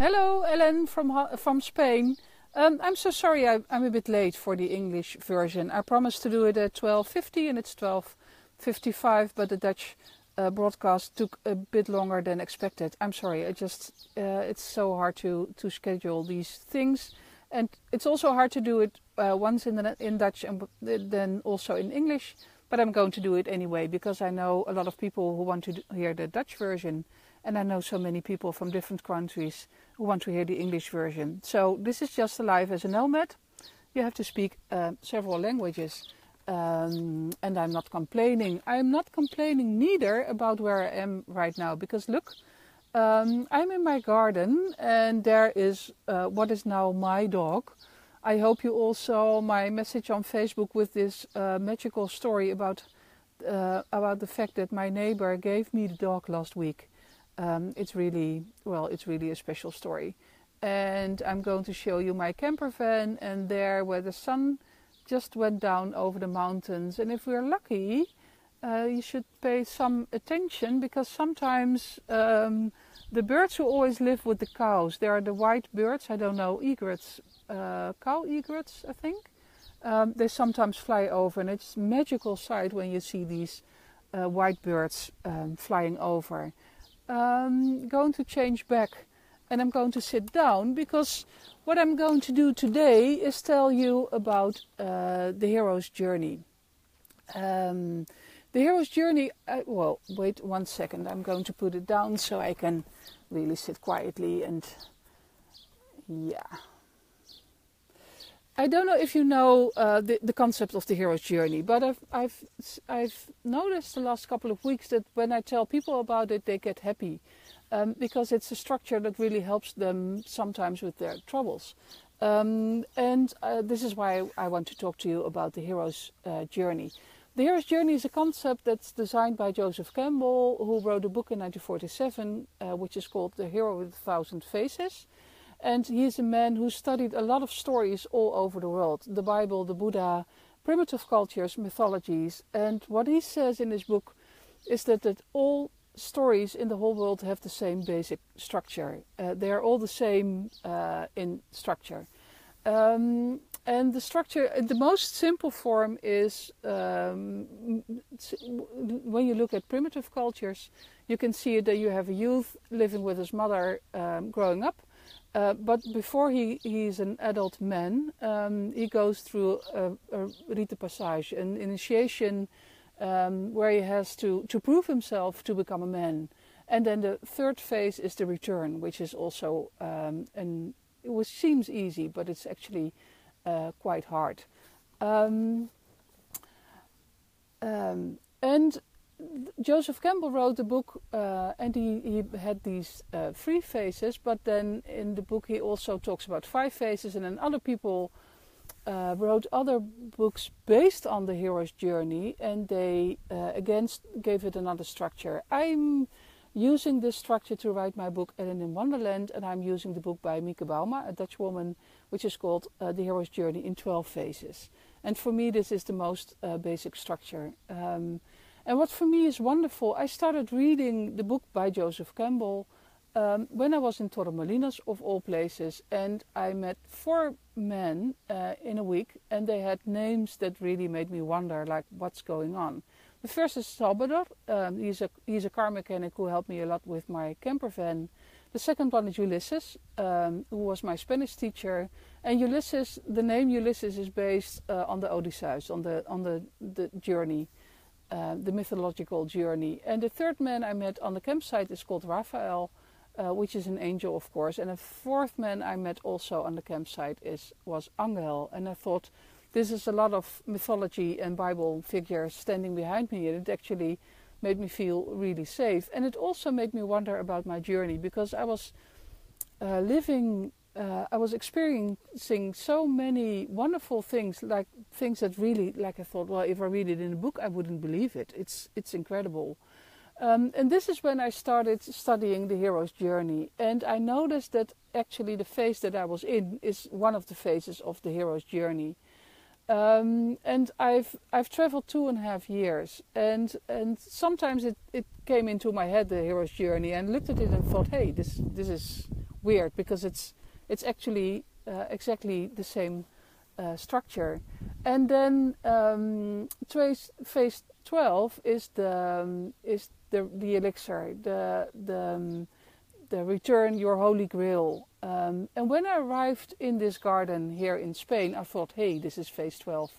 Hello, Ellen from from Spain. Um, I'm so sorry I, am a bit late for the English version. I promised to do it at 12:50 and it's 12:55, but the Dutch uh, broadcast took a bit longer than expected. I'm sorry. I just uh, it's so hard to to schedule these things, and it's also hard to do it uh, once in the, in Dutch and then also in English. But I'm going to do it anyway because I know a lot of people who want to hear the Dutch version. And I know so many people from different countries who want to hear the English version. So this is just a live as a nomad. You have to speak uh, several languages. Um, and I'm not complaining. I'm not complaining neither about where I am right now because look, um, I'm in my garden and there is uh, what is now my dog. I hope you all saw my message on Facebook with this uh, magical story about uh, about the fact that my neighbor gave me the dog last week um, it's really well it's really a special story. And i'm going to show you my camper van and there where the sun just went down over the mountains. And if we're lucky uh, you should pay some attention because sometimes um, the birds who always live with the cows there are the white birds i don't know egrets uh, cow egrets i think. Um, they sometimes fly over and it's magical sight when you see these uh, white birds um, flying over um, going to change back and I'm going to sit down because what I'm going to do today is tell you about uh, the hero's journey. Um, the hero's journey, uh, well, wait one second, I'm going to put it down so I can really sit quietly and yeah. I don't know if you know uh, the, the concept of the hero's journey, but I've, I've, I've noticed the last couple of weeks that when I tell people about it, they get happy um, because it's a structure that really helps them sometimes with their troubles. Um, and uh, this is why I want to talk to you about the hero's uh, journey. The hero's journey is a concept that's designed by Joseph Campbell, who wrote a book in 1947, uh, which is called The Hero with a Thousand Faces. And he is a man who studied a lot of stories all over the world the Bible, the Buddha, primitive cultures, mythologies. And what he says in his book is that, that all stories in the whole world have the same basic structure. Uh, they are all the same uh, in structure. Um, and the structure, the most simple form is um, when you look at primitive cultures, you can see that you have a youth living with his mother um, growing up uh, but before he, he's an adult man, um, he goes through a, a rite passage, an initiation um, where he has to, to prove himself to become a man. And then the third phase is the return, which is also um, an which seems easy, but it's actually uh, quite hard. Um, um, and Joseph Campbell wrote a book, uh, and he, he had these uh, three phases, but then in the book he also talks about five phases, and then other people uh, wrote other books based on the hero's journey, and they uh, again gave it another structure. I'm using this structure to write my book Ellen in Wonderland, and I'm using the book by Mieke Bouma, a Dutch woman, which is called uh, The Hero's Journey in 12 Phases. And for me, this is the most uh, basic structure. Um, and what for me is wonderful, I started reading the book by Joseph Campbell um, when I was in Torremolinos, of all places, and I met four men uh, in a week, and they had names that really made me wonder, like, what's going on. The first is Salvador. Um, he's a he's a car mechanic who helped me a lot with my camper van. The second one is Ulysses, um, who was my Spanish teacher. And Ulysses, the name Ulysses is based uh, on the Odysseus, on the on the, the journey. Uh, the mythological journey. And the third man I met on the campsite is called Raphael, uh, which is an angel, of course. And the fourth man I met also on the campsite is was Angel. And I thought this is a lot of mythology and Bible figures standing behind me, and it actually made me feel really safe. And it also made me wonder about my journey because I was uh, living uh, I was experiencing so many wonderful things, like things that really, like I thought, well, if I read it in a book, I wouldn't believe it. It's it's incredible. Um, and this is when I started studying the hero's journey, and I noticed that actually the phase that I was in is one of the phases of the hero's journey. Um, and I've I've traveled two and a half years, and and sometimes it, it came into my head the hero's journey, and looked at it and thought, hey, this this is weird because it's it's actually uh, exactly the same uh, structure. And then um, phase 12 is the um, is the the elixir, the the um, the return your holy grail. Um, and when I arrived in this garden here in Spain, I thought, hey, this is phase 12.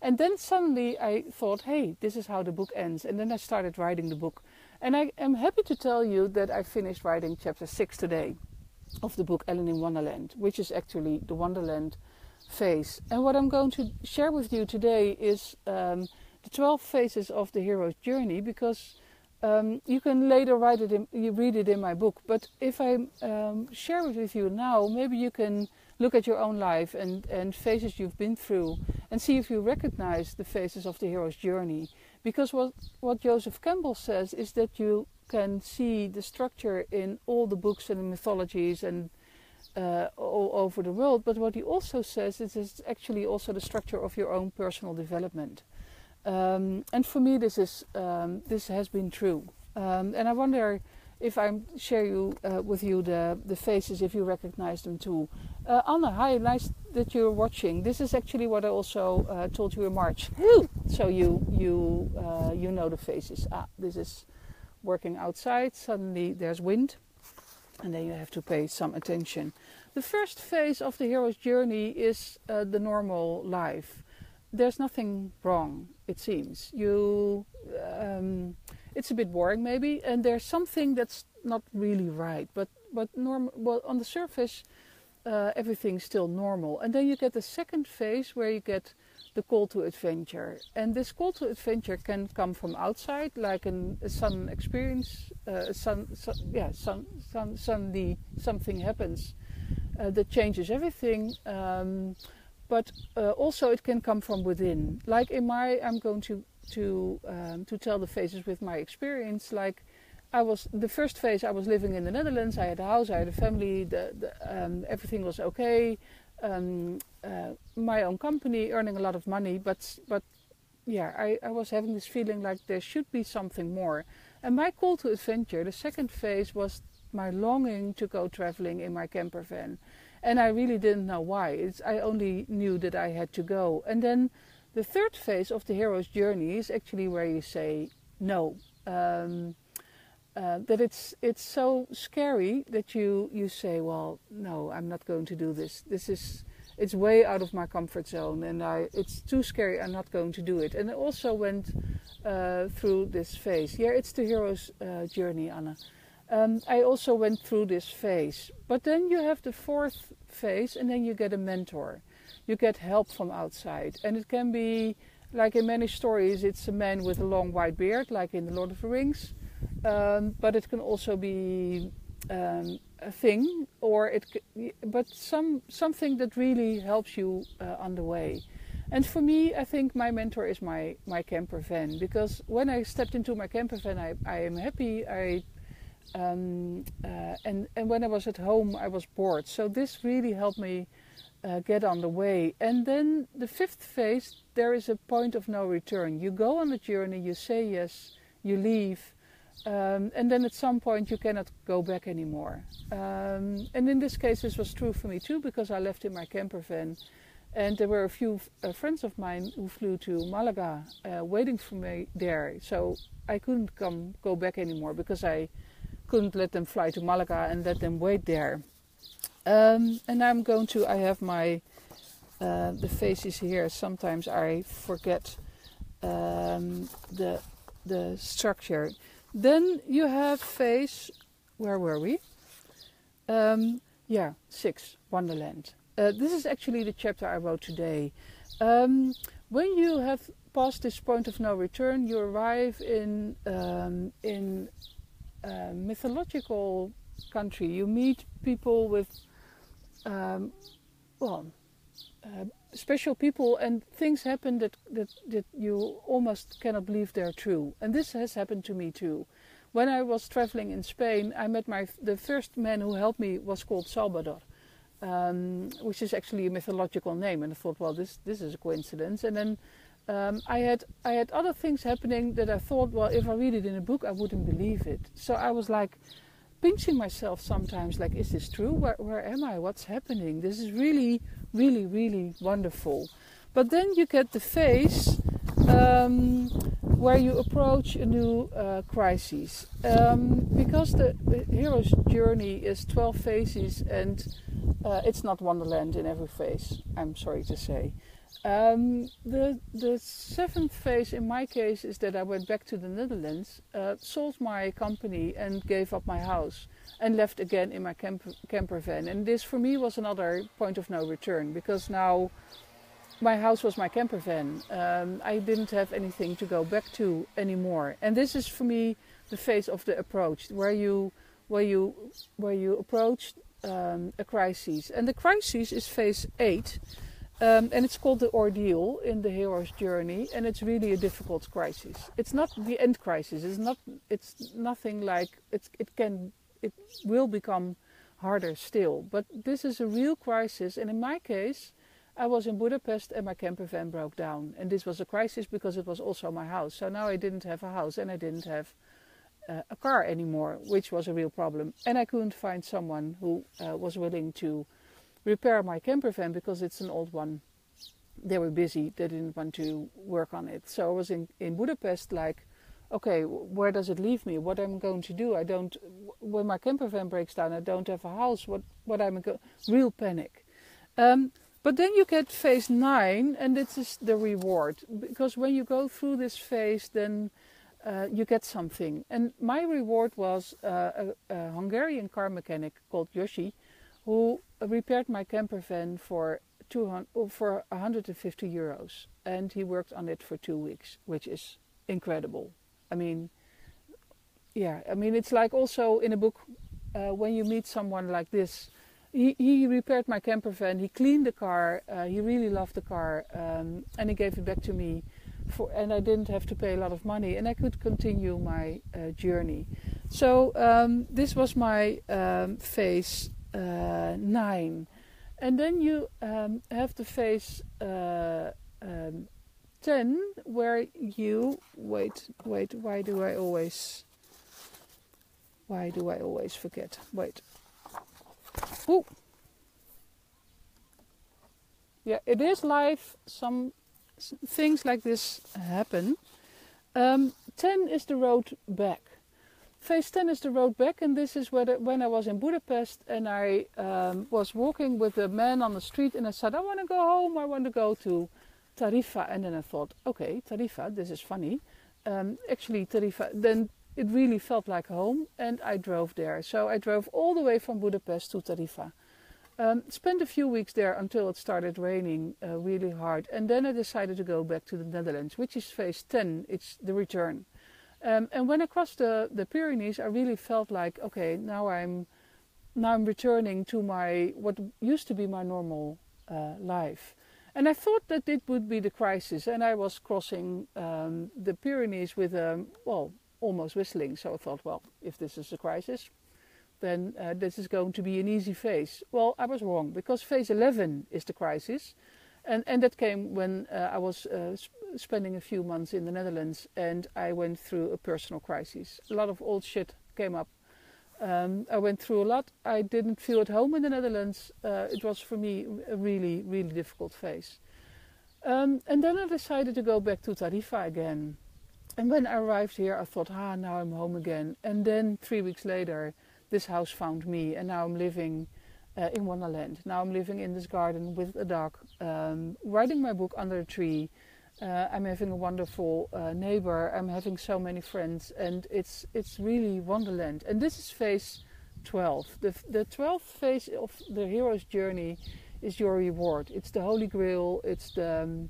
And then suddenly I thought, hey, this is how the book ends. And then I started writing the book. And I am happy to tell you that I finished writing chapter 6 today of the book Ellen in Wonderland, which is actually the Wonderland phase. And what I'm going to share with you today is um, the 12 phases of the hero's journey because um, you can later write it in, you read it in my book. But if I um, share it with you now, maybe you can look at your own life and, and phases you've been through and see if you recognize the phases of the hero's journey. Because what, what Joseph Campbell says is that you can see the structure in all the books and the mythologies and uh, all over the world. But what he also says is it's actually also the structure of your own personal development. Um, and for me, this is um, this has been true. Um, and I wonder if I share you uh, with you the the faces, if you recognize them too. Uh, Anna, hi, nice that you're watching. This is actually what I also uh, told you in March. so you you uh, you know the faces. Ah, this is working outside. Suddenly there's wind, and then you have to pay some attention. The first phase of the hero's journey is uh, the normal life. There's nothing wrong, it seems. You, um, it's a bit boring maybe, and there's something that's not really right. But but norm, well, on the surface, uh, everything's still normal. And then you get the second phase where you get the call to adventure. And this call to adventure can come from outside, like an, a sudden experience, uh, sun, yeah, sun, sun, suddenly something happens uh, that changes everything. Um, but uh, also it can come from within. Like in my, I'm going to to um, to tell the phases with my experience. Like I was the first phase. I was living in the Netherlands. I had a house. I had a family. The, the, um, everything was okay. Um, uh, my own company, earning a lot of money. But but yeah, I, I was having this feeling like there should be something more. And my call to adventure, the second phase was my longing to go traveling in my camper van. And I really didn't know why. It's, I only knew that I had to go. And then the third phase of the hero's journey is actually where you say no. Um, uh, that it's it's so scary that you you say, well, no, I'm not going to do this. This is it's way out of my comfort zone, and I it's too scary. I'm not going to do it. And I also went uh, through this phase. Yeah, it's the hero's uh, journey, Anna. Um, I also went through this phase. But then you have the fourth phase, and then you get a mentor. You get help from outside. And it can be, like in many stories, it's a man with a long white beard, like in The Lord of the Rings. Um, but it can also be um, a thing, or it, but some something that really helps you uh, on the way. And for me, I think my mentor is my my camper van because when I stepped into my camper van, I, I am happy. I um, uh, and, and when I was at home, I was bored. So this really helped me uh, get on the way. And then the fifth phase, there is a point of no return. You go on the journey, you say yes, you leave, um, and then at some point you cannot go back anymore. Um, and in this case, this was true for me too, because I left in my camper van. And there were a few uh, friends of mine who flew to Malaga, uh, waiting for me there. So I couldn't come go back anymore because I couldn't let them fly to Malaga and let them wait there. Um, and I'm going to, I have my, uh, the faces here. Sometimes I forget um, the, the structure. Then you have phase, where were we? Um, yeah, six, Wonderland. Uh, this is actually the chapter I wrote today. Um, when you have passed this point of no return, you arrive in um, in uh, mythological country, you meet people with, um, well, uh, special people, and things happen that, that, that you almost cannot believe they're true. And this has happened to me too. When I was traveling in Spain, I met my the first man who helped me was called Salvador, um, which is actually a mythological name. And I thought, well, this this is a coincidence. And then um, I had I had other things happening that I thought, well, if I read it in a book, I wouldn't believe it. So I was like pinching myself sometimes like, is this true? Where, where am I? What's happening? This is really, really, really wonderful. But then you get the phase um, where you approach a new uh, crisis. Um, because the, hero's journey is 12 phases and uh, it's not Wonderland in every phase, I'm sorry to say. Um, the, the seventh phase in my case is that I went back to the Netherlands, uh, sold my company, and gave up my house and left again in my camper, van. And this for me was another point of no return because now my house was my camper van. Um, I didn't have anything to go back to anymore. And this is for me the phase of the approach, where you where you where you approach um, a crisis. And the crisis is phase eight, um, and it's called the ordeal in the hero's journey. And it's really a difficult crisis. It's not the end crisis. It's not. It's nothing like it's. It can. It will become harder still. But this is a real crisis, and in my case I was in Budapest and my camper van broke down. And this was a crisis because it was also my house. So now I didn't have a house and I didn't have uh, a car anymore, which was a real problem. And I couldn't find someone who uh, was willing to repair my camper van because it's an old one. They were busy, they didn't want to work on it. So I was in, in Budapest like, okay, where does it leave me? What am I going to do? I don't, when my camper van breaks down, I don't have a house. What, what am I going, real panic. Um, but then you get phase nine, and this is the reward. Because when you go through this phase, then uh, you get something. And my reward was uh, a, a, Hungarian car mechanic called Yoshi, who repaired my camper van for 200, for 150 euros. And he worked on it for two weeks, which is incredible. I mean, yeah, I mean, it's like also in a book, uh, when you meet someone like this, he, he repaired my camper van. He cleaned the car. Uh, he really loved the car, um, and he gave it back to me. For, and I didn't have to pay a lot of money, and I could continue my uh, journey. So um, this was my um, phase nine, and then you um, have the phase uh, um, ten, where you wait, wait. Why do I always? Why do I always forget? Wait. Ooh. Yeah, it is live. Some things like this happen. Um, 10 is the road back. Phase 10 is the road back, and this is the, when I was in Budapest and I um, was walking with a man on the street, and I said, I want to go home, I want to go to Tarifa. And then I thought, okay, Tarifa, this is funny. Um, actually, Tarifa, then it really felt like home and I drove there. So I drove all the way from Budapest to Tarifa. Um, spent a few weeks there until it started raining uh, really hard. And then I decided to go back to the Netherlands, which is phase 10, it's the return. Um, and when I crossed the, the Pyrenees, I really felt like, okay, now I'm now I'm returning to my what used to be my normal uh, life. And I thought that it would be the crisis, and I was crossing um, the Pyrenees with a well almost whistling. So I thought, well, if this is a crisis, then uh, this is going to be an easy phase. Well, I was wrong because phase 11 is the crisis. And, and that came when uh, I was uh, sp- spending a few months in the Netherlands and I went through a personal crisis. A lot of old shit came up. Um, I went through a lot. I didn't feel at home in the Netherlands. Uh, it was for me a really, really difficult phase. Um, and then I decided to go back to Tarifa again. And when I arrived here, I thought, ah, now I'm home again. And then three weeks later, this house found me, and now I'm living uh, in Wonderland. Now I'm living in this garden with a dog, um, writing my book under a tree. Uh, I'm having a wonderful uh, neighbor. I'm having so many friends, and it's it's really Wonderland. And this is phase 12. The the 12th phase of the hero's journey is your reward. It's the holy grail. It's the um,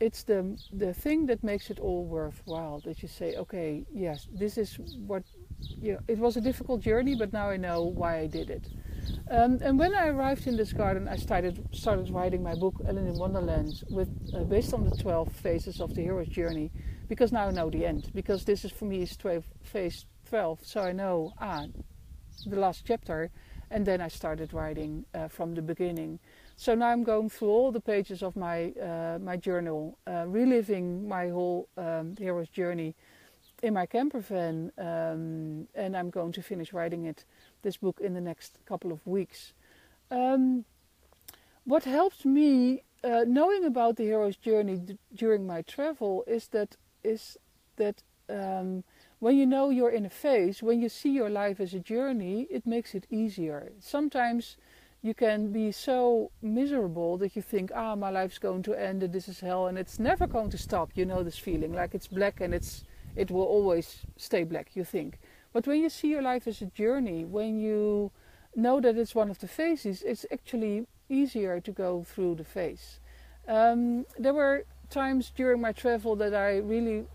it's the the thing that makes it all worthwhile that you say okay yes this is what you know, it was a difficult journey but now i know why i did it um, and when i arrived in this garden i started started writing my book ellen in wonderland with uh, based on the 12 phases of the hero's journey because now i know the end because this is for me is 12 phase 12 so i know ah the last chapter and then i started writing uh, from the beginning. So now I'm going through all the pages of my uh, my journal, uh, reliving my whole um, hero's journey, in my camper van, um, and I'm going to finish writing it, this book, in the next couple of weeks. Um, what helped me uh, knowing about the hero's journey during my travel is that is that um, when you know you're in a phase, when you see your life as a journey, it makes it easier. Sometimes you can be so miserable that you think, ah, my life's going to end and this is hell and it's never going to stop. You know this feeling, like it's black and it's it will always stay black, you think. But when you see your life as a journey, when you know that it's one of the phases, it's actually easier to go through the phase. Um, there were times during my travel that I really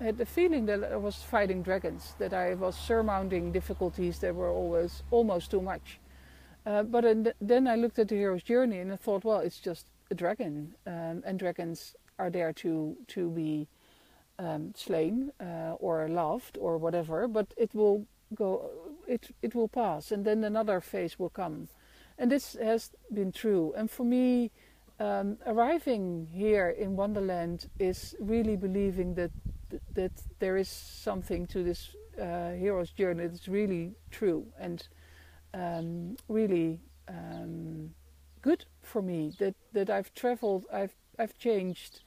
had the feeling that I was fighting dragons, that I was surmounting difficulties that were always almost too much. Uh, but then I looked at the hero's journey and I thought, well, it's just a dragon, um, and dragons are there to to be um, slain uh, or loved or whatever. But it will go, it it will pass, and then another phase will come, and this has been true. And for me, um, arriving here in Wonderland is really believing that that there is something to this uh, hero's journey that's really true and um, really um, good for me. That that I've traveled, I've I've changed,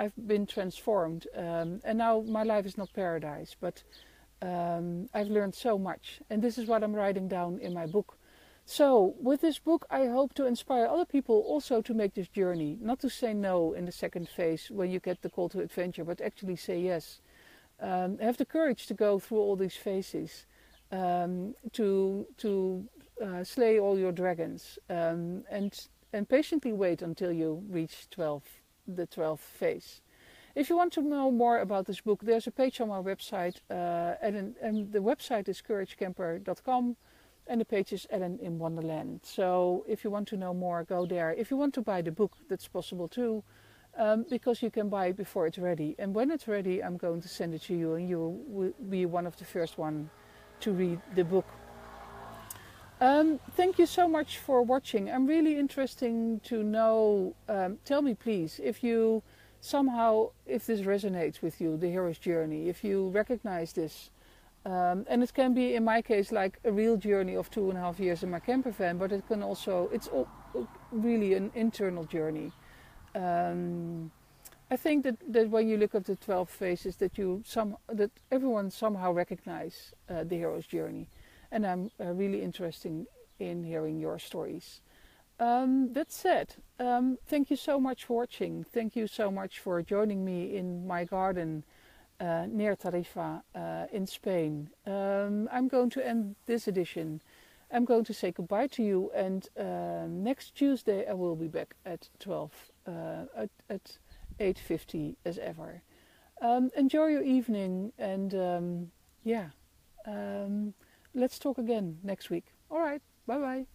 I've been transformed, um, and now my life is not paradise, but um, I've learned so much, and this is what I'm writing down in my book. So, with this book, I hope to inspire other people also to make this journey. Not to say no in the second phase when you get the call to adventure, but actually say yes. Um, have the courage to go through all these phases, um, to to uh, slay all your dragons, um, and and patiently wait until you reach 12, the 12th phase. If you want to know more about this book, there's a page on my website, uh, and, and the website is couragecamper.com and the page is Ellen in Wonderland. So if you want to know more, go there. If you want to buy the book, that's possible too, um, because you can buy it before it's ready. And when it's ready, I'm going to send it to you, and you will be one of the first one to read the book. Um, thank you so much for watching. I'm really interested to know. Um, tell me, please, if you somehow, if this resonates with you, the hero's journey, if you recognize this um, and it can be, in my case, like a real journey of two and a half years in my camper van, but it can also, it's all, really an internal journey. Um, I think that, that when you look at the 12 phases, that you some that everyone somehow recognize uh, the hero's journey, and I'm uh, really interested in hearing your stories. Um, that said, um, thank you so much for watching. Thank you so much for joining me in my garden uh, near Tarifa uh, in Spain. Um, I'm going to end this edition. I'm going to say goodbye to you, and uh, next Tuesday I will be back at 12 uh, at, at 8:50 as ever. Um, enjoy your evening, and um, yeah, um, let's talk again next week. All right, bye bye.